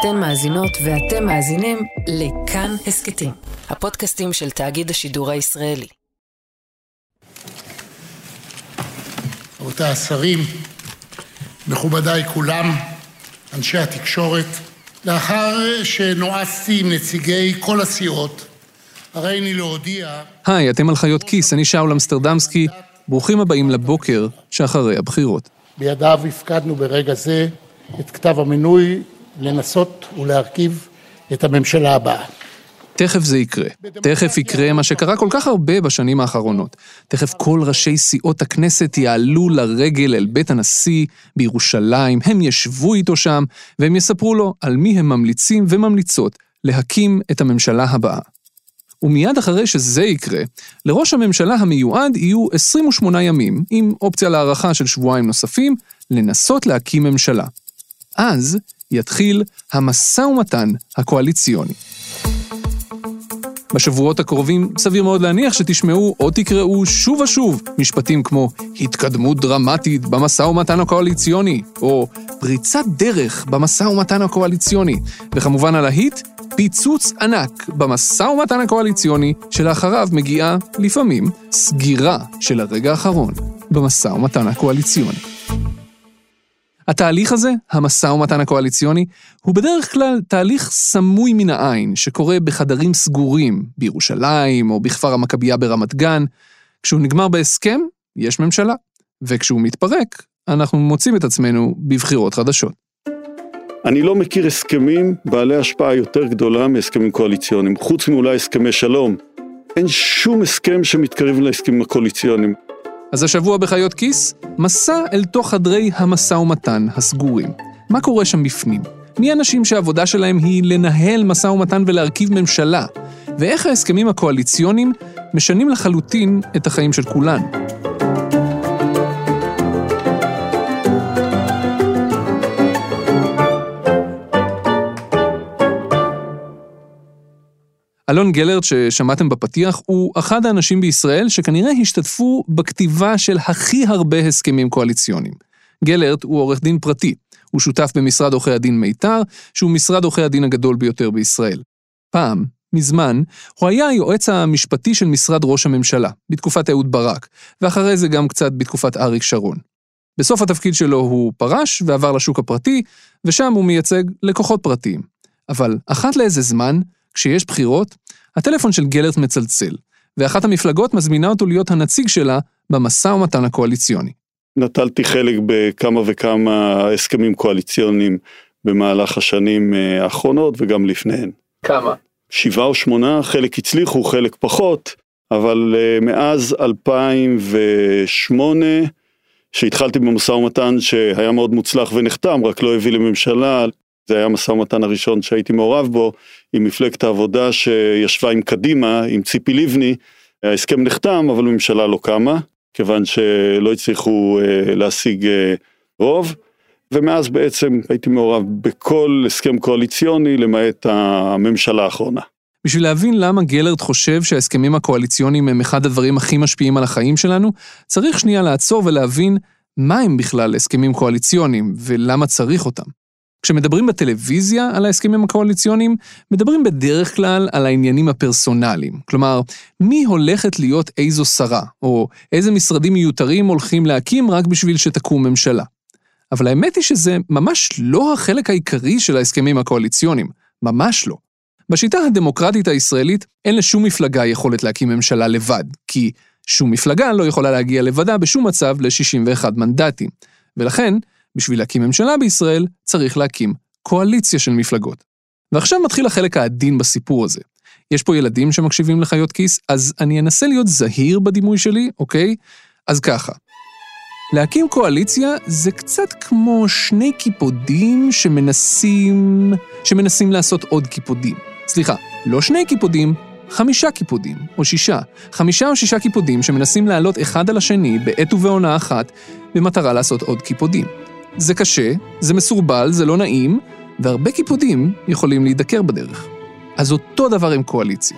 אתן מאזינות ואתם מאזינים לכאן הסכתים, הפודקאסטים של תאגיד השידור הישראלי. רבותי השרים, מכובדיי כולם, אנשי התקשורת, לאחר שנועצתי עם נציגי כל הסיעות, הריני להודיע... היי, אתם על חיות כיס, אני שאול אמסטרדמסקי, ברוכים הבאים לבוקר שאחרי הבחירות. בידיו הפקדנו ברגע זה את כתב המינוי לנסות ולהרכיב את הממשלה הבאה. תכף זה יקרה. תכף יקרה מה שקרה כל כך הרבה בשנים האחרונות. תכף כל ראשי סיעות הכנסת יעלו לרגל אל בית הנשיא בירושלים, הם ישבו איתו שם, והם יספרו לו על מי הם ממליצים וממליצות להקים את הממשלה הבאה. ומיד אחרי שזה יקרה, לראש הממשלה המיועד יהיו 28 ימים, עם אופציה להארכה של שבועיים נוספים, לנסות להקים ממשלה. אז יתחיל המשא ומתן הקואליציוני. בשבועות הקרובים סביר מאוד להניח שתשמעו או תקראו שוב ושוב משפטים כמו התקדמות דרמטית במשא ומתן הקואליציוני, או פריצת דרך במשא ומתן הקואליציוני, וכמובן הלהיט, פיצוץ ענק במשא ומתן הקואליציוני, שלאחריו מגיעה, לפעמים, סגירה של הרגע האחרון במשא ומתן הקואליציוני. התהליך הזה, המשא ומתן הקואליציוני, הוא בדרך כלל תהליך סמוי מן העין, שקורה בחדרים סגורים, בירושלים או בכפר המכבייה ברמת גן. כשהוא נגמר בהסכם, יש ממשלה, וכשהוא מתפרק, אנחנו מוצאים את עצמנו בבחירות חדשות. אני לא מכיר הסכמים בעלי השפעה יותר גדולה מהסכמים קואליציוניים, חוץ מאולי הסכמי שלום. אין שום הסכם שמתקרב להסכמים הקואליציוניים. אז השבוע בחיות כיס, מסע אל תוך חדרי המשא ומתן הסגורים. מה קורה שם בפנים? מי האנשים שהעבודה שלהם היא לנהל משא ומתן ולהרכיב ממשלה? ואיך ההסכמים הקואליציוניים משנים לחלוטין את החיים של כולנו? אלון גלרט, ששמעתם בפתיח, הוא אחד האנשים בישראל שכנראה השתתפו בכתיבה של הכי הרבה הסכמים קואליציוניים. גלרט הוא עורך דין פרטי, הוא שותף במשרד עורכי הדין מיתר, שהוא משרד עורכי הדין הגדול ביותר בישראל. פעם, מזמן, הוא היה היועץ המשפטי של משרד ראש הממשלה, בתקופת אהוד ברק, ואחרי זה גם קצת בתקופת אריק שרון. בסוף התפקיד שלו הוא פרש ועבר לשוק הפרטי, ושם הוא מייצג לקוחות פרטיים. אבל אחת לאיזה זמן, כשיש בחירות, הטלפון של גלרט מצלצל, ואחת המפלגות מזמינה אותו להיות הנציג שלה במשא ומתן הקואליציוני. נטלתי חלק בכמה וכמה הסכמים קואליציוניים במהלך השנים אה, האחרונות וגם לפניהן. כמה? שבעה או שמונה, חלק הצליחו, חלק פחות, אבל אה, מאז 2008, שהתחלתי במשא ומתן שהיה מאוד מוצלח ונחתם, רק לא הביא לממשלה, זה היה המשא ומתן הראשון שהייתי מעורב בו, עם מפלגת העבודה שישבה עם קדימה, עם ציפי לבני, ההסכם נחתם אבל הממשלה לא קמה, כיוון שלא הצליחו אה, להשיג אה, רוב, ומאז בעצם הייתי מעורב בכל הסכם קואליציוני למעט הממשלה האחרונה. בשביל להבין למה גלרד חושב שההסכמים הקואליציוניים הם אחד הדברים הכי משפיעים על החיים שלנו, צריך שנייה לעצור ולהבין מה הם בכלל הסכמים קואליציוניים ולמה צריך אותם. כשמדברים בטלוויזיה על ההסכמים הקואליציוניים, מדברים בדרך כלל על העניינים הפרסונליים. כלומר, מי הולכת להיות איזו שרה, או איזה משרדים מיותרים הולכים להקים רק בשביל שתקום ממשלה. אבל האמת היא שזה ממש לא החלק העיקרי של ההסכמים הקואליציוניים, ממש לא. בשיטה הדמוקרטית הישראלית אין לשום מפלגה יכולת להקים ממשלה לבד, כי שום מפלגה לא יכולה להגיע לבדה בשום מצב ל-61 מנדטים. ולכן, בשביל להקים ממשלה בישראל, צריך להקים קואליציה של מפלגות. ועכשיו מתחיל החלק העדין בסיפור הזה. יש פה ילדים שמקשיבים לחיות כיס, אז אני אנסה להיות זהיר בדימוי שלי, אוקיי? אז ככה. להקים קואליציה זה קצת כמו שני קיפודים שמנסים... שמנסים לעשות עוד קיפודים. סליחה, לא שני קיפודים, חמישה קיפודים, או שישה. חמישה או שישה קיפודים שמנסים לעלות אחד על השני בעת ובעונה אחת, במטרה לעשות עוד קיפודים. זה קשה, זה מסורבל, זה לא נעים, והרבה קיפודים יכולים להידקר בדרך. אז אותו דבר עם קואליציה.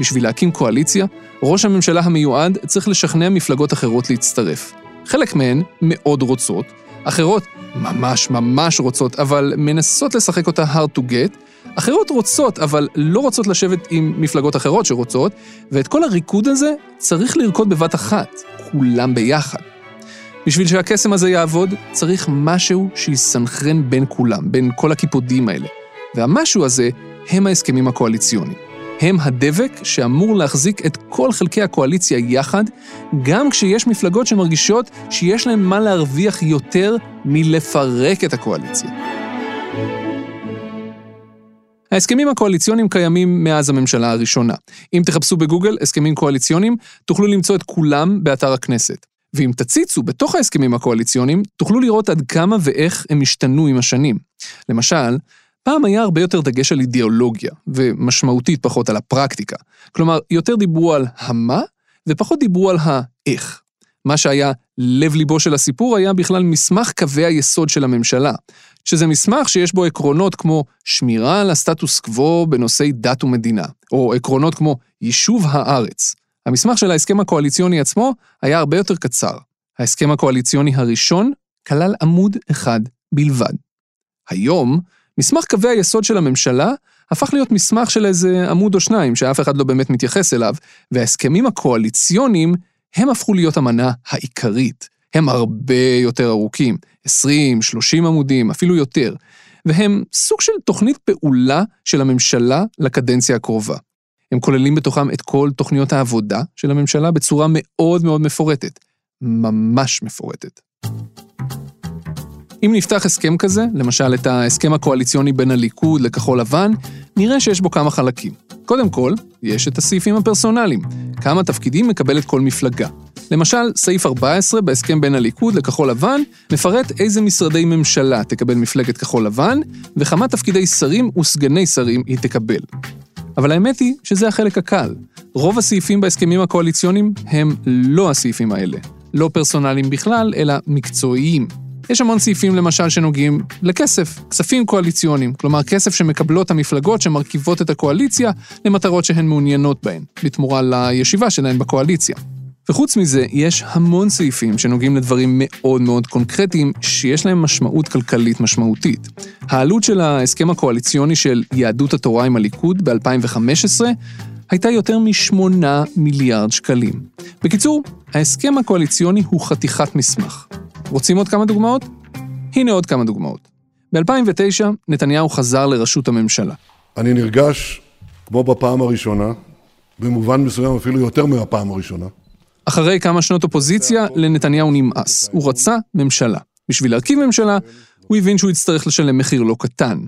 בשביל להקים קואליציה, ראש הממשלה המיועד צריך לשכנע מפלגות אחרות להצטרף. חלק מהן מאוד רוצות, אחרות ממש ממש רוצות, אבל מנסות לשחק אותה hard to get. אחרות רוצות, אבל לא רוצות לשבת עם מפלגות אחרות שרוצות, ואת כל הריקוד הזה צריך לרקוד בבת אחת, כולם ביחד. בשביל שהקסם הזה יעבוד, צריך משהו שיסנכרן בין כולם, בין כל הקיפודים האלה. והמשהו הזה הם ההסכמים הקואליציוניים. הם הדבק שאמור להחזיק את כל חלקי הקואליציה יחד, גם כשיש מפלגות שמרגישות שיש להן מה להרוויח יותר מלפרק את הקואליציה. ההסכמים הקואליציוניים קיימים מאז הממשלה הראשונה. אם תחפשו בגוגל הסכמים קואליציוניים, תוכלו למצוא את כולם באתר הכנסת. ואם תציצו בתוך ההסכמים הקואליציוניים, תוכלו לראות עד כמה ואיך הם השתנו עם השנים. למשל, פעם היה הרבה יותר דגש על אידיאולוגיה, ומשמעותית פחות על הפרקטיקה. כלומר, יותר דיברו על המה, ופחות דיברו על האיך. מה שהיה לב-ליבו של הסיפור היה בכלל מסמך קווי היסוד של הממשלה, שזה מסמך שיש בו עקרונות כמו שמירה על הסטטוס קוו בנושאי דת ומדינה, או עקרונות כמו יישוב הארץ. המסמך של ההסכם הקואליציוני עצמו היה הרבה יותר קצר. ההסכם הקואליציוני הראשון כלל עמוד אחד בלבד. היום, מסמך קווי היסוד של הממשלה הפך להיות מסמך של איזה עמוד או שניים שאף אחד לא באמת מתייחס אליו, וההסכמים הקואליציוניים הם הפכו להיות המנה העיקרית. הם הרבה יותר ארוכים, 20, 30 עמודים, אפילו יותר, והם סוג של תוכנית פעולה של הממשלה לקדנציה הקרובה. הם כוללים בתוכם את כל תוכניות העבודה של הממשלה בצורה מאוד מאוד מפורטת. ממש מפורטת. אם נפתח הסכם כזה, למשל את ההסכם הקואליציוני בין הליכוד לכחול לבן, נראה שיש בו כמה חלקים. קודם כל, יש את הסעיפים הפרסונליים, כמה תפקידים מקבלת כל מפלגה. למשל, סעיף 14 בהסכם בין הליכוד לכחול לבן מפרט איזה משרדי ממשלה תקבל מפלגת כחול לבן, וכמה תפקידי שרים וסגני שרים היא תקבל. אבל האמת היא שזה החלק הקל. רוב הסעיפים בהסכמים הקואליציוניים הם לא הסעיפים האלה. לא פרסונליים בכלל, אלא מקצועיים. יש המון סעיפים למשל שנוגעים לכסף, כספים קואליציוניים, כלומר כסף שמקבלות המפלגות שמרכיבות את הקואליציה למטרות שהן מעוניינות בהן, בתמורה לישיבה שלהן בקואליציה. וחוץ מזה, יש המון סעיפים שנוגעים לדברים מאוד מאוד קונקרטיים, שיש להם משמעות כלכלית משמעותית. העלות של ההסכם הקואליציוני של יהדות התורה עם הליכוד ב-2015 הייתה יותר מ-8 מיליארד שקלים. בקיצור, ההסכם הקואליציוני הוא חתיכת מסמך. רוצים עוד כמה דוגמאות? הנה עוד כמה דוגמאות. ב-2009, נתניהו חזר לראשות הממשלה. אני נרגש, כמו בפעם הראשונה, במובן מסוים אפילו יותר מהפעם הראשונה. אחרי כמה שנות אופוזיציה, לנתניהו נמאס. הוא רצה ממשלה. בשביל להרכיב ממשלה, הוא הבין שהוא יצטרך לשלם מחיר לא קטן.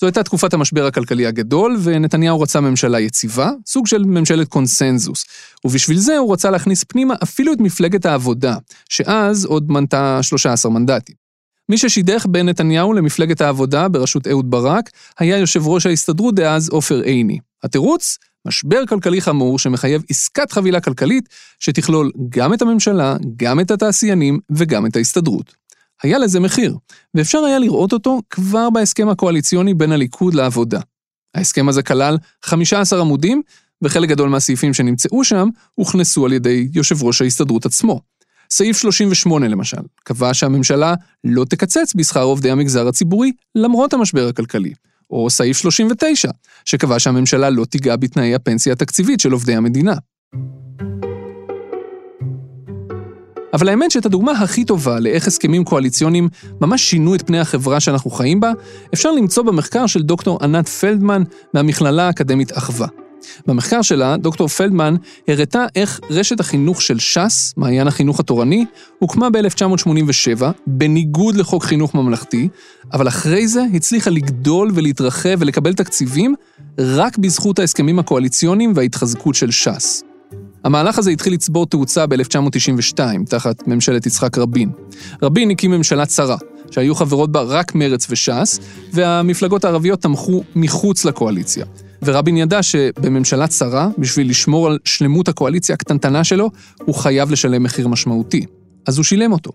זו הייתה תקופת המשבר הכלכלי הגדול, ונתניהו רצה ממשלה יציבה, סוג של ממשלת קונסנזוס. ובשביל זה הוא רצה להכניס פנימה אפילו את מפלגת העבודה, שאז עוד מנתה 13 מנדטים. מי ששידך בין נתניהו למפלגת העבודה בראשות אהוד ברק, היה יושב ראש ההסתדרות דאז עופר עיני. התירוץ? משבר כלכלי חמור שמחייב עסקת חבילה כלכלית שתכלול גם את הממשלה, גם את התעשיינים וגם את ההסתדרות. היה לזה מחיר, ואפשר היה לראות אותו כבר בהסכם הקואליציוני בין הליכוד לעבודה. ההסכם הזה כלל 15 עמודים, וחלק גדול מהסעיפים שנמצאו שם הוכנסו על ידי יושב ראש ההסתדרות עצמו. סעיף 38 למשל, קבע שהממשלה לא תקצץ בשכר עובדי המגזר הציבורי למרות המשבר הכלכלי. או סעיף 39, שקבע שהממשלה לא תיגע בתנאי הפנסיה התקציבית של עובדי המדינה. אבל האמת שאת הדוגמה הכי טובה לאיך הסכמים קואליציוניים ממש שינו את פני החברה שאנחנו חיים בה, אפשר למצוא במחקר של דוקטור ענת פלדמן מהמכללה האקדמית אחווה. במחקר שלה, דוקטור פלדמן הראתה איך רשת החינוך של ש"ס, מעיין החינוך התורני, הוקמה ב-1987, בניגוד לחוק חינוך ממלכתי, אבל אחרי זה הצליחה לגדול ולהתרחב ולקבל תקציבים רק בזכות ההסכמים הקואליציוניים וההתחזקות של ש"ס. המהלך הזה התחיל לצבור תאוצה ב-1992, תחת ממשלת יצחק רבין. רבין הקים ממשלה צרה, שהיו חברות בה רק מרץ וש"ס, והמפלגות הערביות תמכו מחוץ לקואליציה. ורבין ידע שבממשלה צרה, בשביל לשמור על שלמות הקואליציה הקטנטנה שלו, הוא חייב לשלם מחיר משמעותי. אז הוא שילם אותו.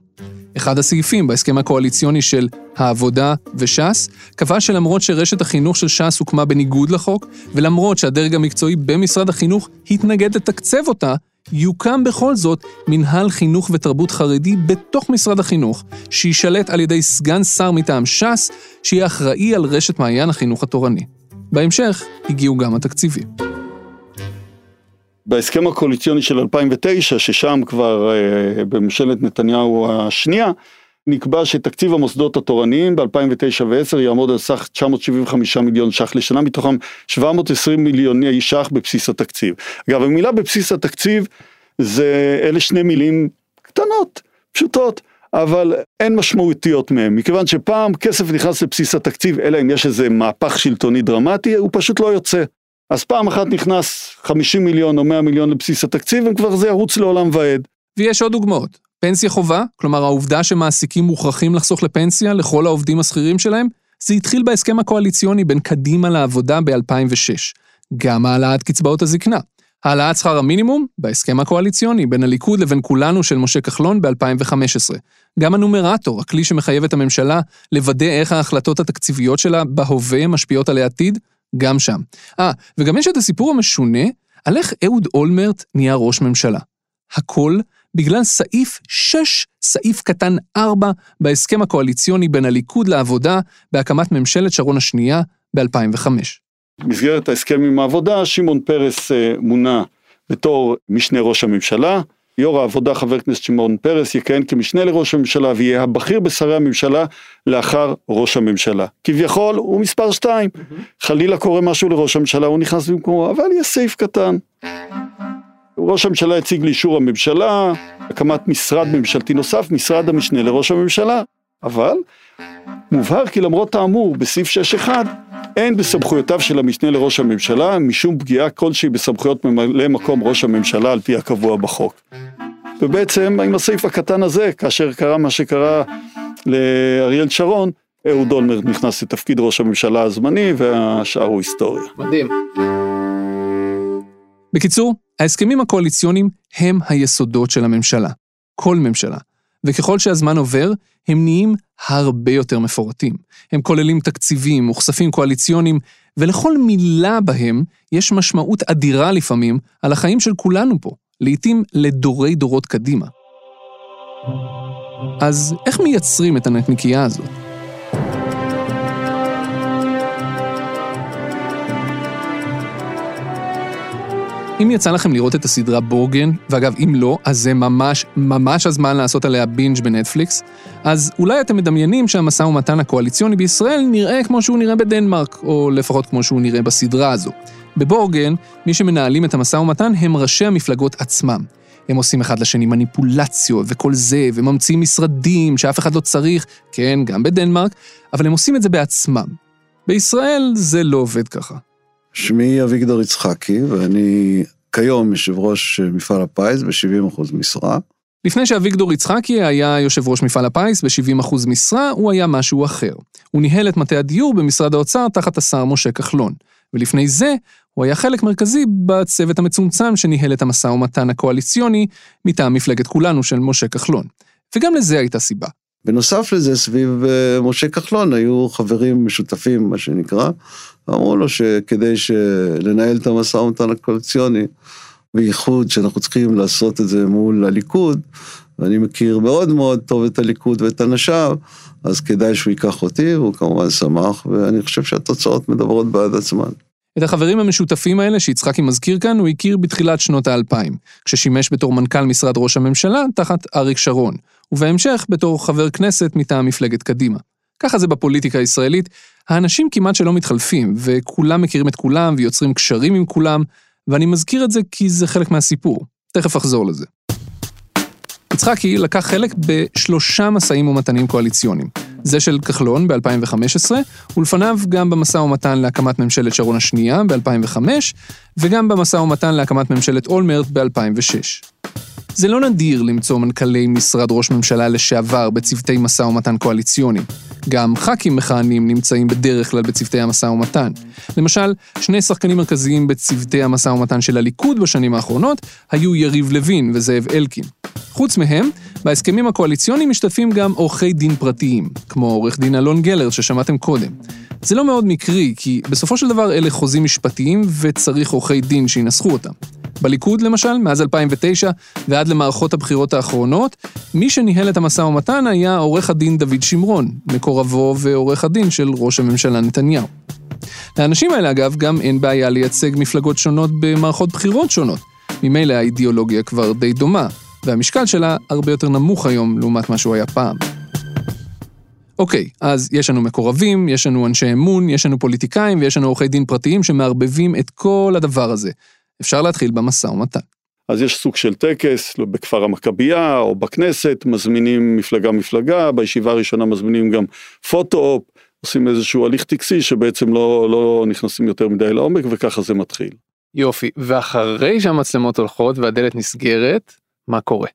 אחד הסעיפים בהסכם הקואליציוני של העבודה וש"ס, קבע שלמרות שרשת החינוך של ש"ס הוקמה בניגוד לחוק, ולמרות שהדרג המקצועי במשרד החינוך התנגד לתקצב אותה, יוקם בכל זאת מנהל חינוך ותרבות חרדי בתוך משרד החינוך, שיישלט על ידי סגן שר מטעם ש"ס, שיהיה אחראי על רשת מעיין החינוך התורני. בהמשך הגיעו גם התקציבים. בהסכם הקואליציוני של 2009, ששם כבר אה, בממשלת נתניהו השנייה, נקבע שתקציב המוסדות התורניים ב-2009 ו-2010 יעמוד על סך 975 מיליון ש"ח לשנה, מתוכם 720 מיליוני ש"ח בבסיס התקציב. אגב, המילה בבסיס התקציב זה אלה שני מילים קטנות, פשוטות. אבל אין משמעותיות מהם, מכיוון שפעם כסף נכנס לבסיס התקציב, אלא אם יש איזה מהפך שלטוני דרמטי, הוא פשוט לא יוצא. אז פעם אחת נכנס 50 מיליון או 100 מיליון לבסיס התקציב, וכבר זה ירוץ לעולם ועד. ויש עוד דוגמאות. פנסיה חובה, כלומר העובדה שמעסיקים מוכרחים לחסוך לפנסיה לכל העובדים השכירים שלהם, זה התחיל בהסכם הקואליציוני בין קדימה לעבודה ב-2006. גם העלאת קצבאות הזקנה. העלאת שכר המינימום בהסכם הקואליציוני בין הליכוד לבין כולנו של משה כחלון ב-2015. גם הנומרטור, הכלי שמחייב את הממשלה לוודא איך ההחלטות התקציביות שלה בהווה משפיעות על העתיד, גם שם. אה, וגם יש את הסיפור המשונה על איך אהוד אולמרט נהיה ראש ממשלה. הכל בגלל סעיף 6, סעיף קטן 4, בהסכם הקואליציוני בין הליכוד לעבודה בהקמת ממשלת שרון השנייה ב-2005. במסגרת ההסכם עם העבודה, שמעון פרס אה, מונה בתור משנה ראש הממשלה. יו"ר העבודה חבר הכנסת שמעון פרס יכהן כמשנה לראש הממשלה ויהיה הבכיר בשרי הממשלה לאחר ראש הממשלה. כביכול הוא מספר שתיים. Mm-hmm. חלילה קורה משהו לראש הממשלה הוא נכנס במקומו, אבל יש סעיף קטן. ראש הממשלה הציג לאישור הממשלה, הקמת משרד ממשלתי נוסף, משרד המשנה לראש הממשלה, אבל מובהר כי למרות האמור בסעיף 6.1 אין בסמכויותיו של המשנה לראש הממשלה משום פגיעה כלשהי בסמכויות ממלא מקום ראש הממשלה על פי הקבוע בחוק. ובעצם עם הסעיף הקטן הזה, כאשר קרה מה שקרה לאריאל שרון, אהוד אולמרט נכנס לתפקיד ראש הממשלה הזמני והשאר הוא היסטוריה. מדהים. בקיצור, ההסכמים הקואליציוניים הם היסודות של הממשלה. כל ממשלה. וככל שהזמן עובר, הם נהיים הרבה יותר מפורטים. הם כוללים תקציבים וכספים קואליציוניים, ולכל מילה בהם יש משמעות אדירה לפעמים על החיים של כולנו פה, לעתים לדורי דורות קדימה. אז איך מייצרים את הנקניקייה הזאת? אם יצא לכם לראות את הסדרה בורגן, ואגב, אם לא, אז זה ממש ממש הזמן לעשות עליה בינג' בנטפליקס, אז אולי אתם מדמיינים שהמשא ומתן הקואליציוני בישראל נראה כמו שהוא נראה בדנמרק, או לפחות כמו שהוא נראה בסדרה הזו. בבורגן, מי שמנהלים את המשא ומתן הם ראשי המפלגות עצמם. הם עושים אחד לשני מניפולציות וכל זה, וממציאים משרדים שאף אחד לא צריך, כן, גם בדנמרק, אבל הם עושים את זה בעצמם. בישראל זה לא עובד ככה. שמי אביגדור יצחקי, ואני כיום יושב ראש מפעל הפיס ב-70% משרה. לפני שאביגדור יצחקי היה יושב ראש מפעל הפיס ב-70% משרה, הוא היה משהו אחר. הוא ניהל את מטה הדיור במשרד האוצר תחת השר משה כחלון. ולפני זה, הוא היה חלק מרכזי בצוות המצומצם שניהל את המשא ומתן הקואליציוני מטעם מפלגת כולנו של משה כחלון. וגם לזה הייתה סיבה. בנוסף לזה, סביב אה, משה כחלון היו חברים משותפים, מה שנקרא, אמרו לו שכדי לנהל את המשא ומתן הקואליציוני, בייחוד שאנחנו צריכים לעשות את זה מול הליכוד, ואני מכיר מאוד מאוד טוב את הליכוד ואת אנשיו, אז כדאי שהוא ייקח אותי, והוא כמובן שמח, ואני חושב שהתוצאות מדברות בעד עצמן. את החברים המשותפים האלה שיצחקי מזכיר כאן, הוא הכיר בתחילת שנות האלפיים, כששימש בתור מנכ"ל משרד ראש הממשלה תחת אריק שרון, ובהמשך בתור חבר כנסת מטעם מפלגת קדימה. ככה זה בפוליטיקה הישראלית, האנשים כמעט שלא מתחלפים, וכולם מכירים את כולם ויוצרים קשרים עם כולם, ואני מזכיר את זה כי זה חלק מהסיפור. תכף אחזור לזה. יצחקי לקח חלק בשלושה משאים ומתנים קואליציוניים. זה של כחלון ב-2015, ולפניו גם במשא ומתן להקמת ממשלת שרון השנייה ב-2005, וגם במשא ומתן להקמת ממשלת אולמרט ב-2006. זה לא נדיר למצוא מנכ"לי משרד ראש ממשלה לשעבר בצוותי משא ומתן קואליציוני. גם ח"כים מכהנים נמצאים בדרך כלל בצוותי המשא ומתן. למשל, שני שחקנים מרכזיים בצוותי המשא ומתן של הליכוד בשנים האחרונות היו יריב לוין וזאב אלקין. חוץ מהם, בהסכמים הקואליציוניים משתתפים גם עורכי דין פרטיים, כמו עורך דין אלון גלר ששמעתם קודם. זה לא מאוד מקרי, כי בסופו של דבר אלה חוזים משפטיים וצריך עורכי דין שינסחו אותם. בליכוד, למשל, מאז 2009 ועד למערכות הבחירות האחרונות, מי שניהל את המשא ומתן היה עורך הדין דוד שמרון, מקורבו ועורך הדין של ראש הממשלה נתניהו. לאנשים האלה, אגב, גם אין בעיה לייצג מפלגות שונות במערכות בחירות שונות. ממילא האידיאולוגיה כבר די דומה, והמשקל שלה הרבה יותר נמוך היום לעומת מה שהוא היה פעם. אוקיי, אז יש לנו מקורבים, יש לנו אנשי אמון, יש לנו פוליטיקאים ויש לנו עורכי דין פרטיים שמערבבים את כל הדבר הזה. אפשר להתחיל במשא ומתן. אז יש סוג של טקס בכפר המכבייה או בכנסת, מזמינים מפלגה-מפלגה, בישיבה הראשונה מזמינים גם פוטו-אופ, עושים איזשהו הליך טקסי שבעצם לא, לא נכנסים יותר מדי לעומק וככה זה מתחיל. יופי, ואחרי שהמצלמות הולכות והדלת נסגרת, מה קורה?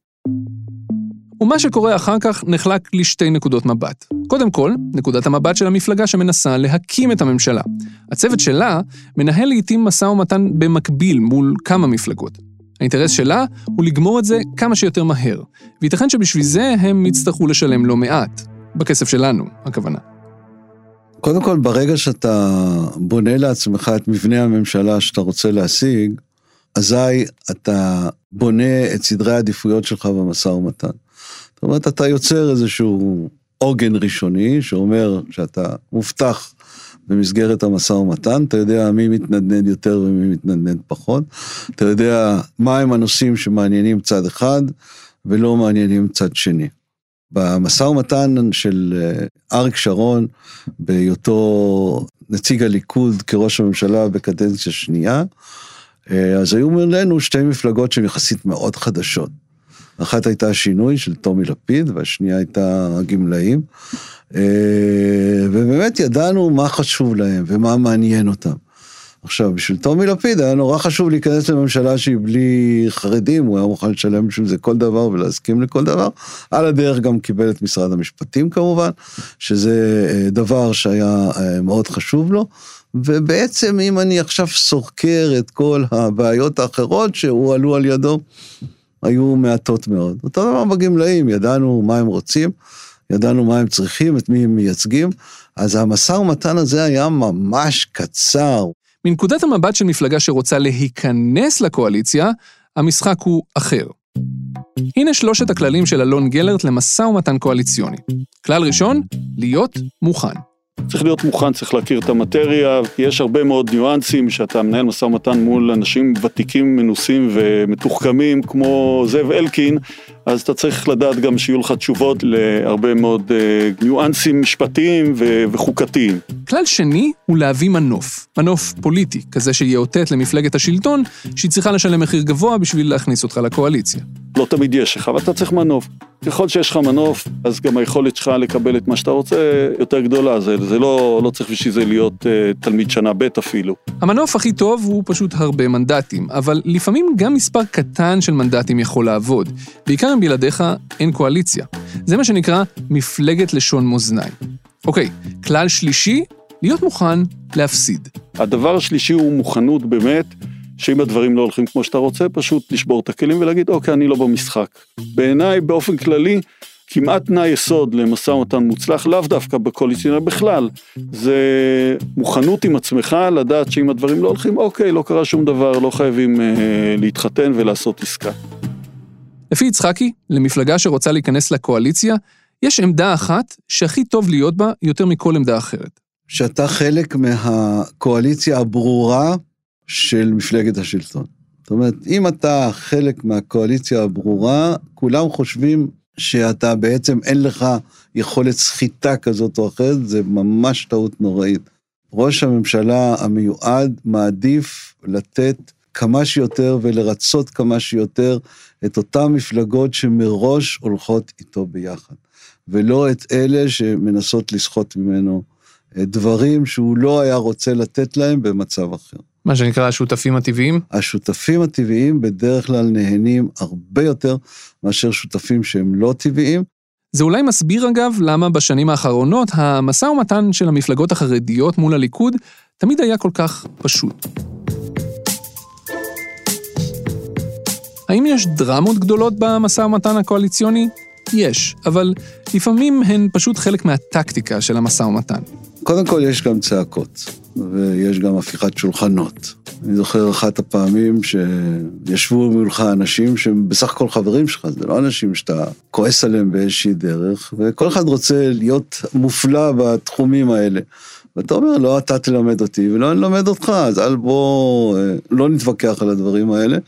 ומה שקורה אחר כך נחלק לשתי נקודות מבט. קודם כל, נקודת המבט של המפלגה שמנסה להקים את הממשלה. הצוות שלה מנהל לעיתים משא ומתן במקביל מול כמה מפלגות. האינטרס שלה הוא לגמור את זה כמה שיותר מהר, וייתכן שבשביל זה הם יצטרכו לשלם לא מעט. בכסף שלנו, הכוונה. קודם כל, ברגע שאתה בונה לעצמך את מבנה הממשלה שאתה רוצה להשיג, אזי אתה בונה את סדרי העדיפויות שלך במשא ומתן. זאת אומרת, אתה יוצר איזשהו עוגן ראשוני שאומר שאתה מובטח במסגרת המשא ומתן, אתה יודע מי מתנדנד יותר ומי מתנדנד פחות, אתה יודע מהם הנושאים שמעניינים צד אחד ולא מעניינים צד שני. במשא ומתן של אה, אריק שרון, בהיותו נציג הליכוד כראש הממשלה בקדנציה שנייה, אה, אז היו מולנו שתי מפלגות שהן יחסית מאוד חדשות. אחת הייתה השינוי של טומי לפיד, והשנייה הייתה הגמלאים. אה, ובאמת ידענו מה חשוב להם ומה מעניין אותם. עכשיו, בשביל טומי לפיד היה נורא חשוב להיכנס לממשלה שהיא בלי חרדים, הוא היה מוכן לשלם בשביל זה כל דבר ולהסכים לכל דבר. על הדרך גם קיבל את משרד המשפטים כמובן, שזה אה, דבר שהיה אה, מאוד חשוב לו. ובעצם אם אני עכשיו סוקר את כל הבעיות האחרות שהועלו על ידו, היו מעטות מאוד. אותו דבר בגמלאים, ידענו מה הם רוצים, ידענו מה הם צריכים, את מי הם מייצגים, אז המשא ומתן הזה היה ממש קצר. מנקודת המבט של מפלגה שרוצה להיכנס לקואליציה, המשחק הוא אחר. הנה שלושת הכללים של אלון גלרט למשא ומתן קואליציוני. כלל ראשון, להיות מוכן. צריך להיות מוכן, צריך להכיר את המטריה, יש הרבה מאוד ניואנסים שאתה מנהל משא ומתן מול אנשים ותיקים, מנוסים ומתוחכמים כמו זאב אלקין, אז אתה צריך לדעת גם שיהיו לך תשובות להרבה מאוד uh, ניואנסים משפטיים ו- וחוקתיים. כלל שני הוא להביא מנוף, מנוף פוליטי, כזה שיאותת למפלגת השלטון שהיא צריכה לשלם מחיר גבוה בשביל להכניס אותך לקואליציה. לא תמיד יש לך, אבל אתה צריך מנוף. ככל שיש לך מנוף, אז גם היכולת שלך לקבל את מה שאתה רוצה יותר גדולה. זה, זה לא, לא צריך בשביל זה להיות uh, תלמיד שנה ב' אפילו. המנוף הכי טוב הוא פשוט הרבה מנדטים, אבל לפעמים גם מספר קטן של מנדטים יכול לעבוד. בעיקר אם בלעדיך אין קואליציה. זה מה שנקרא מפלגת לשון מאזניים. אוקיי, כלל שלישי, להיות מוכן להפסיד. הדבר השלישי הוא מוכנות באמת. שאם הדברים לא הולכים כמו שאתה רוצה, פשוט לשבור את הכלים ולהגיד, אוקיי, אני לא במשחק. בעיניי, באופן כללי, כמעט תנאי יסוד למשא ומתן מוצלח, לאו דווקא בקואליציונר בכלל, זה מוכנות עם עצמך לדעת שאם הדברים לא הולכים, אוקיי, לא קרה שום דבר, לא חייבים אה, להתחתן ולעשות עסקה. לפי יצחקי, למפלגה שרוצה להיכנס לקואליציה, יש עמדה אחת שהכי טוב להיות בה יותר מכל עמדה אחרת. שאתה חלק מהקואליציה הברורה של מפלגת השלטון. זאת אומרת, אם אתה חלק מהקואליציה הברורה, כולם חושבים שאתה בעצם אין לך יכולת סחיטה כזאת או אחרת, זה ממש טעות נוראית. ראש הממשלה המיועד מעדיף לתת כמה שיותר ולרצות כמה שיותר את אותן מפלגות שמראש הולכות איתו ביחד, ולא את אלה שמנסות לסחוט ממנו דברים שהוא לא היה רוצה לתת להם במצב אחר. מה שנקרא השותפים הטבעיים? השותפים הטבעיים בדרך כלל נהנים הרבה יותר מאשר שותפים שהם לא טבעיים. זה אולי מסביר אגב למה בשנים האחרונות המשא ומתן של המפלגות החרדיות מול הליכוד תמיד היה כל כך פשוט. האם יש דרמות גדולות במשא ומתן הקואליציוני? יש, אבל לפעמים הן פשוט חלק מהטקטיקה של המשא ומתן. קודם כל יש גם צעקות, ויש גם הפיכת שולחנות, אני זוכר אחת הפעמים שישבו מולך אנשים שהם בסך הכל חברים שלך, זה לא אנשים שאתה כועס עליהם באיזושהי דרך, וכל אחד רוצה להיות מופלא בתחומים האלה. ואתה אומר, לא אתה תלמד אותי ולא אני אלמד אותך, אז אל בוא, אה, לא נתווכח על הדברים האלה.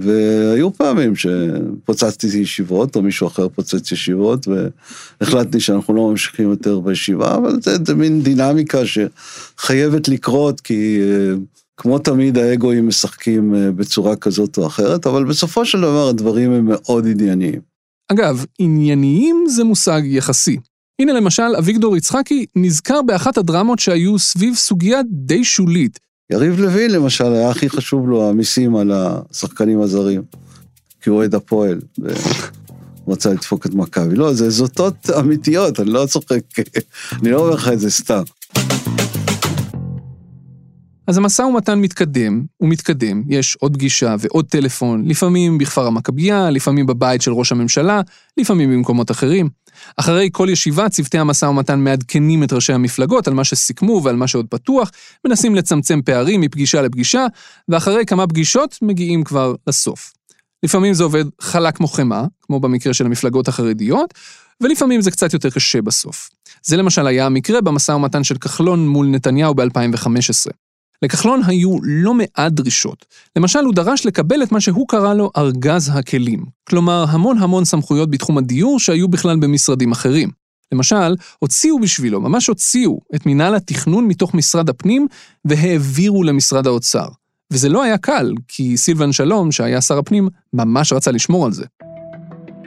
והיו פעמים שפוצצתי ישיבות, או מישהו אחר פוצץ ישיבות, והחלטתי שאנחנו לא ממשיכים יותר בישיבה, אבל זה, זה מין דינמיקה שחייבת לקרות, כי אה, כמו תמיד האגואים משחקים אה, בצורה כזאת או אחרת, אבל בסופו של דבר הדברים הם מאוד ענייניים. אגב, ענייניים זה מושג יחסי. הנה למשל, אביגדור יצחקי נזכר באחת הדרמות שהיו סביב סוגיה די שולית. יריב לוין למשל, היה הכי חשוב לו המיסים על השחקנים הזרים, כי הוא אוהד הפועל, ורצה לדפוק את מכבי. לא, זה זוטות אמיתיות, אני לא צוחק, אני לא אומר לך את זה סתם. אז המשא ומתן מתקדם, הוא מתקדם, יש עוד פגישה ועוד טלפון, לפעמים בכפר המכבייה, לפעמים בבית של ראש הממשלה, לפעמים במקומות אחרים. אחרי כל ישיבה, צוותי המשא ומתן מעדכנים את ראשי המפלגות על מה שסיכמו ועל מה שעוד פתוח, מנסים לצמצם פערים מפגישה לפגישה, ואחרי כמה פגישות מגיעים כבר לסוף. לפעמים זה עובד חלק כמו חמאה, כמו במקרה של המפלגות החרדיות, ולפעמים זה קצת יותר קשה בסוף. זה למשל היה המקרה במשא ומתן של כחלון מול נתניהו ב-2015. לכחלון היו לא מעט דרישות. למשל, הוא דרש לקבל את מה שהוא קרא לו ארגז הכלים. כלומר, המון המון סמכויות בתחום הדיור שהיו בכלל במשרדים אחרים. למשל, הוציאו בשבילו, ממש הוציאו, את מינהל התכנון מתוך משרד הפנים והעבירו למשרד האוצר. וזה לא היה קל, כי סילבן שלום, שהיה שר הפנים, ממש רצה לשמור על זה.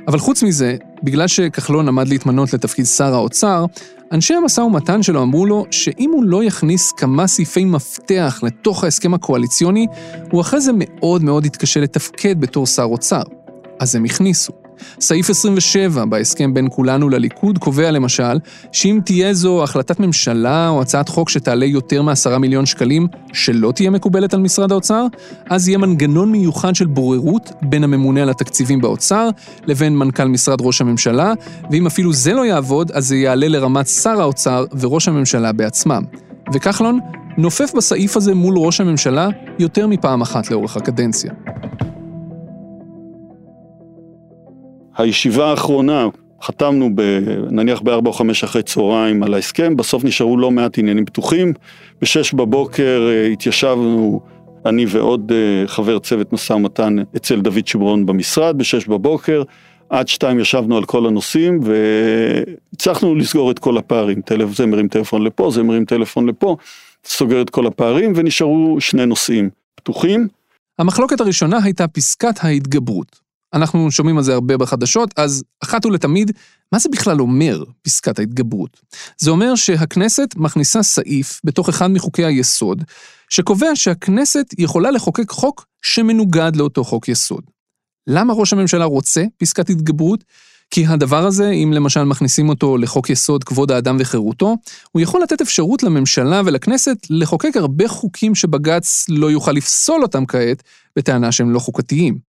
אבל חוץ מזה, בגלל שכחלון עמד להתמנות לתפקיד שר האוצר, אנשי המשא ומתן שלו אמרו לו שאם הוא לא יכניס כמה סעיפי מפתח לתוך ההסכם הקואליציוני, הוא אחרי זה מאוד מאוד יתקשה לתפקד בתור שר אוצר. אז הם הכניסו. סעיף 27 בהסכם בין כולנו לליכוד קובע למשל, שאם תהיה זו החלטת ממשלה או הצעת חוק שתעלה יותר מעשרה מיליון שקלים שלא תהיה מקובלת על משרד האוצר, אז יהיה מנגנון מיוחד של בוררות בין הממונה על התקציבים באוצר לבין מנכ"ל משרד ראש הממשלה, ואם אפילו זה לא יעבוד, אז זה יעלה לרמת שר האוצר וראש הממשלה בעצמם. וכחלון נופף בסעיף הזה מול ראש הממשלה יותר מפעם אחת לאורך הקדנציה. הישיבה האחרונה, חתמנו ב, נניח בארבע או חמש אחרי צהריים על ההסכם, בסוף נשארו לא מעט עניינים פתוחים. בשש בבוקר אה, התיישבנו, אני ועוד אה, חבר צוות משא ומתן אצל דוד שמרון במשרד, בשש בבוקר. עד שתיים ישבנו על כל הנושאים והצלחנו לסגור את כל הפערים. זה מרים טלפון לפה, זה מרים טלפון לפה, סוגר את כל הפערים ונשארו שני נושאים פתוחים. המחלוקת הראשונה הייתה פסקת ההתגברות. אנחנו שומעים על זה הרבה בחדשות, אז אחת ולתמיד, מה זה בכלל אומר, פסקת ההתגברות? זה אומר שהכנסת מכניסה סעיף בתוך אחד מחוקי היסוד, שקובע שהכנסת יכולה לחוקק חוק שמנוגד לאותו חוק יסוד. למה ראש הממשלה רוצה פסקת התגברות? כי הדבר הזה, אם למשל מכניסים אותו לחוק יסוד כבוד האדם וחירותו, הוא יכול לתת אפשרות לממשלה ולכנסת לחוקק הרבה חוקים שבג"ץ לא יוכל לפסול אותם כעת, בטענה שהם לא חוקתיים.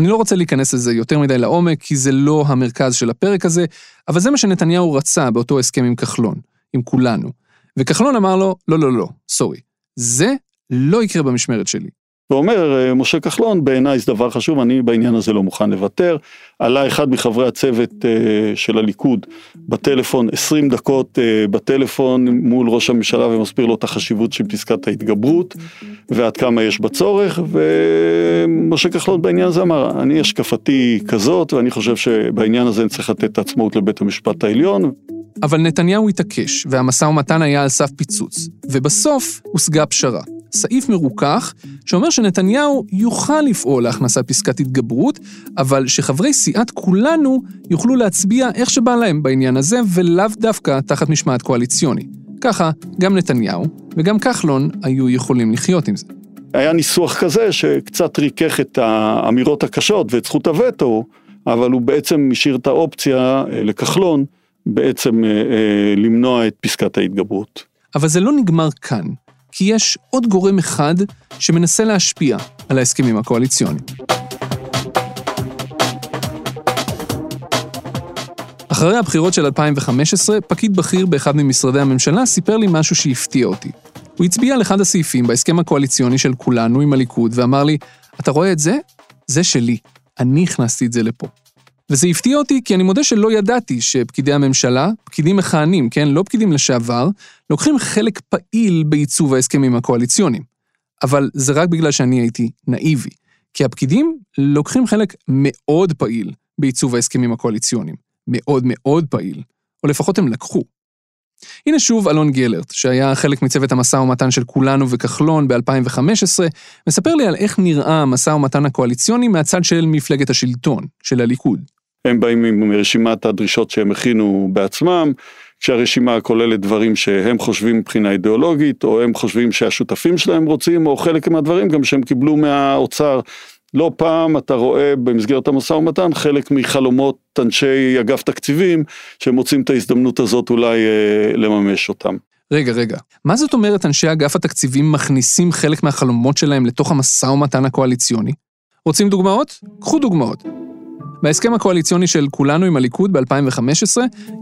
אני לא רוצה להיכנס לזה יותר מדי לעומק, כי זה לא המרכז של הפרק הזה, אבל זה מה שנתניהו רצה באותו הסכם עם כחלון, עם כולנו. וכחלון אמר לו, לא, לא, לא, סורי, זה לא יקרה במשמרת שלי. ואומר אה, משה כחלון, בעיניי זה דבר חשוב, אני בעניין הזה לא מוכן לוותר. עלה אחד מחברי הצוות אה, של הליכוד בטלפון, 20 דקות אה, בטלפון מול ראש הממשלה ומסביר לו את החשיבות של פסקת ההתגברות ועד כמה יש בצורך, ומשה כחלון בעניין הזה אמר, אני השקפתי כזאת ואני חושב שבעניין הזה אני צריך לתת את העצמאות לבית המשפט העליון. אבל נתניהו התעקש, והמשא ומתן היה על סף פיצוץ, ובסוף הושגה פשרה. סעיף מרוכך שאומר שנתניהו יוכל לפעול להכנסת פסקת התגברות, אבל שחברי סיעת כולנו יוכלו להצביע איך שבא להם בעניין הזה, ולאו דווקא תחת משמעת קואליציוני. ככה, גם נתניהו וגם כחלון היו יכולים לחיות עם זה. היה ניסוח כזה שקצת ריכך את האמירות הקשות ואת זכות הווטו, אבל הוא בעצם השאיר את האופציה אה, לכחלון בעצם אה, אה, למנוע את פסקת ההתגברות. אבל זה לא נגמר כאן. כי יש עוד גורם אחד שמנסה להשפיע על ההסכמים הקואליציוניים. אחרי הבחירות של 2015, פקיד בכיר באחד ממשרדי הממשלה סיפר לי משהו שהפתיע אותי. הוא הצביע על אחד הסעיפים בהסכם הקואליציוני של כולנו עם הליכוד, ואמר לי, אתה רואה את זה? זה שלי. אני הכנסתי את זה לפה. וזה הפתיע אותי כי אני מודה שלא ידעתי שפקידי הממשלה, פקידים מכהנים, כן, לא פקידים לשעבר, לוקחים חלק פעיל בעיצוב ההסכמים הקואליציוניים. אבל זה רק בגלל שאני הייתי נאיבי. כי הפקידים לוקחים חלק מאוד פעיל בעיצוב ההסכמים הקואליציוניים. מאוד מאוד פעיל. או לפחות הם לקחו. הנה שוב אלון גלרט, שהיה חלק מצוות המשא ומתן של כולנו וכחלון ב-2015, מספר לי על איך נראה המשא ומתן הקואליציוני מהצד של מפלגת השלטון, של הליכוד. הם באים עם רשימת הדרישות שהם הכינו בעצמם, כשהרשימה כוללת דברים שהם חושבים מבחינה אידיאולוגית, או הם חושבים שהשותפים שלהם רוצים, או חלק מהדברים גם שהם קיבלו מהאוצר. לא פעם אתה רואה במסגרת המשא ומתן חלק מחלומות אנשי אגף תקציבים שמוצאים את ההזדמנות הזאת אולי אה, לממש אותם. רגע, רגע, מה זאת אומרת אנשי אגף התקציבים מכניסים חלק מהחלומות שלהם לתוך המשא ומתן הקואליציוני? רוצים דוגמאות? קחו דוגמאות. בהסכם הקואליציוני של כולנו עם הליכוד ב-2015,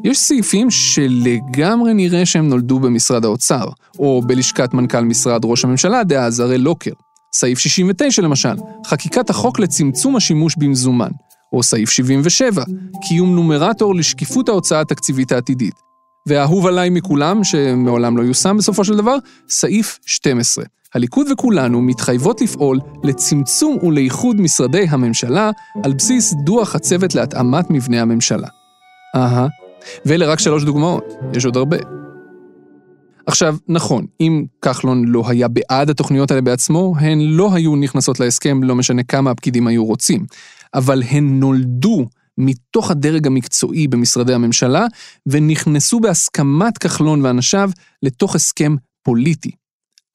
יש סעיפים שלגמרי נראה שהם נולדו במשרד האוצר, או בלשכת מנכ"ל משרד ראש הממשלה דאז, הרי לוקר. סעיף 69 למשל, חקיקת החוק לצמצום השימוש במזומן. או סעיף 77, קיום נומרטור לשקיפות ההוצאה התקציבית העתידית. והאהוב עליי מכולם, שמעולם לא יושם בסופו של דבר, סעיף 12. הליכוד וכולנו מתחייבות לפעול לצמצום ולאיחוד משרדי הממשלה על בסיס דוח הצוות להתאמת מבנה הממשלה. אהה, ואלה רק שלוש דוגמאות, יש עוד הרבה. עכשיו, נכון, אם כחלון לא היה בעד התוכניות האלה בעצמו, הן לא היו נכנסות להסכם, לא משנה כמה הפקידים היו רוצים. אבל הן נולדו מתוך הדרג המקצועי במשרדי הממשלה, ונכנסו בהסכמת כחלון ואנשיו לתוך הסכם פוליטי.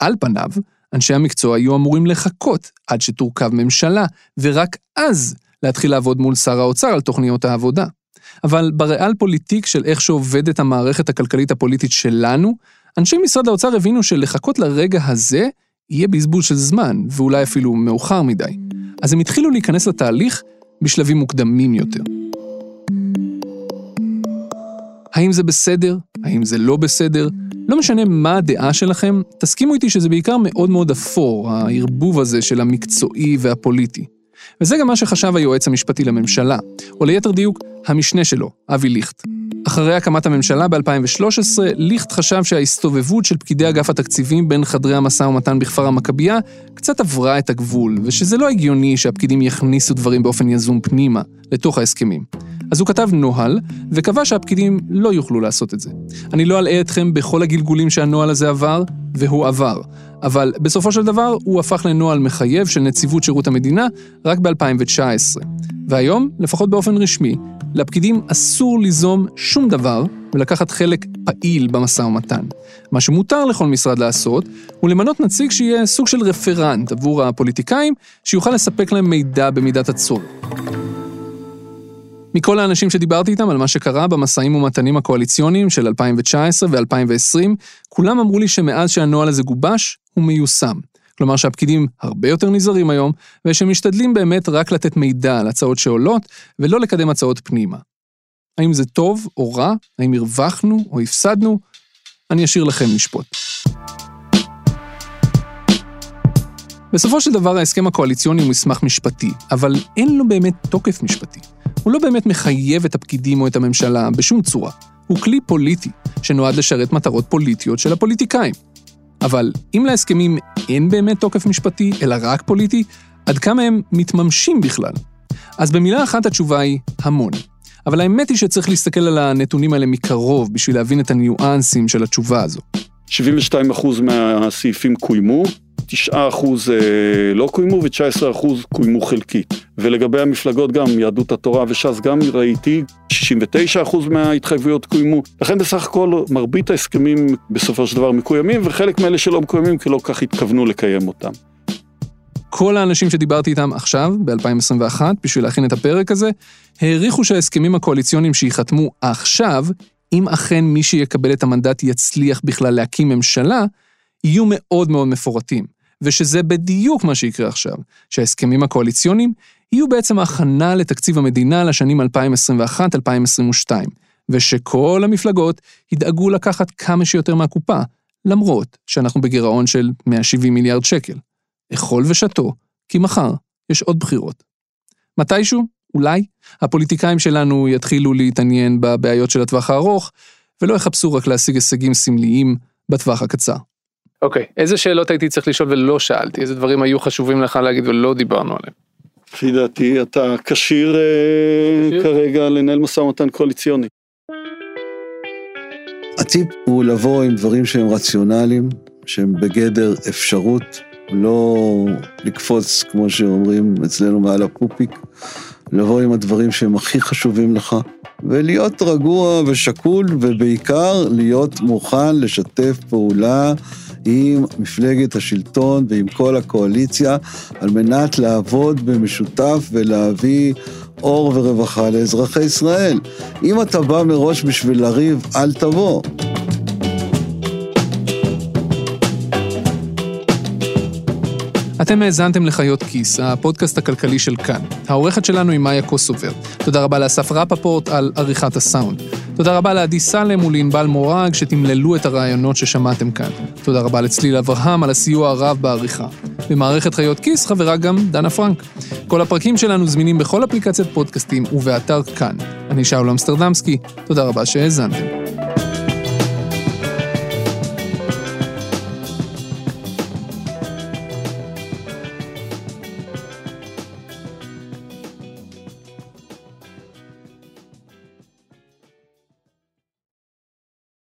על פניו, אנשי המקצוע היו אמורים לחכות עד שתורכב ממשלה, ורק אז להתחיל לעבוד מול שר האוצר על תוכניות העבודה. אבל בריאל פוליטיק של איך שעובדת המערכת הכלכלית הפוליטית שלנו, אנשי משרד האוצר הבינו שלחכות לרגע הזה יהיה בזבוז של זמן, ואולי אפילו מאוחר מדי. אז הם התחילו להיכנס לתהליך בשלבים מוקדמים יותר. האם זה בסדר? האם זה לא בסדר? לא משנה מה הדעה שלכם, תסכימו איתי שזה בעיקר מאוד מאוד אפור, הערבוב הזה של המקצועי והפוליטי. וזה גם מה שחשב היועץ המשפטי לממשלה, או ליתר דיוק, המשנה שלו, אבי ליכט. אחרי הקמת הממשלה ב-2013, ליכט חשב שההסתובבות של פקידי אגף התקציבים בין חדרי המשא ומתן בכפר המכבייה קצת עברה את הגבול, ושזה לא הגיוני שהפקידים יכניסו דברים באופן יזום פנימה, לתוך ההסכמים. אז הוא כתב נוהל, וקבע שהפקידים לא יוכלו לעשות את זה. אני לא אלאה אתכם בכל הגלגולים שהנוהל הזה עבר, והוא עבר. אבל בסופו של דבר הוא הפך לנוהל מחייב של נציבות שירות המדינה רק ב-2019. והיום, לפחות באופן רשמי, לפקידים אסור ליזום שום דבר ולקחת חלק פעיל במשא ומתן. מה שמותר לכל משרד לעשות, הוא למנות נציג שיהיה סוג של רפרנט עבור הפוליטיקאים, שיוכל לספק להם מידע במידת הצורך. מכל האנשים שדיברתי איתם על מה שקרה במשאים ומתנים הקואליציוניים של 2019 ו-2020, כולם אמרו לי שמאז שהנוהל הזה גובש, הוא מיושם. כלומר שהפקידים הרבה יותר נזהרים היום, ושמשתדלים באמת רק לתת מידע על הצעות שעולות, ולא לקדם הצעות פנימה. האם זה טוב או רע? האם הרווחנו או הפסדנו? אני אשאיר לכם לשפוט. בסופו של דבר ההסכם הקואליציוני הוא מסמך משפטי, אבל אין לו באמת תוקף משפטי. הוא לא באמת מחייב את הפקידים או את הממשלה בשום צורה. הוא כלי פוליטי, שנועד לשרת מטרות פוליטיות של הפוליטיקאים. אבל אם להסכמים אין באמת תוקף משפטי, אלא רק פוליטי, עד כמה הם מתממשים בכלל? אז במילה אחת התשובה היא המון. אבל האמת היא שצריך להסתכל על הנתונים האלה מקרוב בשביל להבין את הניואנסים של התשובה הזו. 72% מהסעיפים קוימו, 9% אה, לא קוימו ו-19% קוימו חלקית. ולגבי המפלגות גם, יהדות התורה וש"ס גם ראיתי, 69% מההתחייבויות קוימו. לכן בסך הכל מרבית ההסכמים בסופו של דבר מקוימים, וחלק מאלה שלא מקוימים כי לא כך התכוונו לקיים אותם. כל האנשים שדיברתי איתם עכשיו, ב-2021, בשביל להכין את הפרק הזה, העריכו שההסכמים הקואליציוניים שייחתמו עכשיו, אם אכן מי שיקבל את המנדט יצליח בכלל להקים ממשלה, יהיו מאוד מאוד מפורטים. ושזה בדיוק מה שיקרה עכשיו, שההסכמים הקואליציוניים יהיו בעצם הכנה לתקציב המדינה לשנים 2021-2022, ושכל המפלגות ידאגו לקחת כמה שיותר מהקופה, למרות שאנחנו בגירעון של 170 מיליארד שקל. אכול ושתו, כי מחר יש עוד בחירות. מתישהו, אולי, הפוליטיקאים שלנו יתחילו להתעניין בבעיות של הטווח הארוך, ולא יחפשו רק להשיג הישגים סמליים בטווח הקצר. אוקיי, okay, איזה שאלות הייתי צריך לשאול ולא שאלתי? איזה דברים היו חשובים לך להגיד ולא דיברנו עליהם? לפי דעתי אתה כשיר אה, כרגע לנהל משא ומתן קואליציוני. הטיפ הוא לבוא עם דברים שהם רציונליים, שהם בגדר אפשרות, לא לקפוץ, כמו שאומרים אצלנו מעל הפופיק, לבוא עם הדברים שהם הכי חשובים לך, ולהיות רגוע ושקול, ובעיקר להיות מוכן לשתף פעולה עם מפלגת השלטון ועם כל הקואליציה, על מנת לעבוד במשותף ולהביא אור ורווחה לאזרחי ישראל. אם אתה בא מראש בשביל לריב, אל תבוא. אתם האזנתם לחיות כיס, הפודקאסט הכלכלי של כאן. העורכת שלנו היא מאיה קוסובר. תודה רבה לאסף רפפורט על עריכת הסאונד. תודה רבה לעדי סלם ולענבל מורג שתמללו את הרעיונות ששמעתם כאן. תודה רבה לצליל אברהם על הסיוע הרב בעריכה. במערכת חיות כיס חברה גם דנה פרנק. כל הפרקים שלנו זמינים בכל אפליקציית פודקאסטים ובאתר כאן. אני שאול אמסטרדמסקי, תודה רבה שהאזנתם.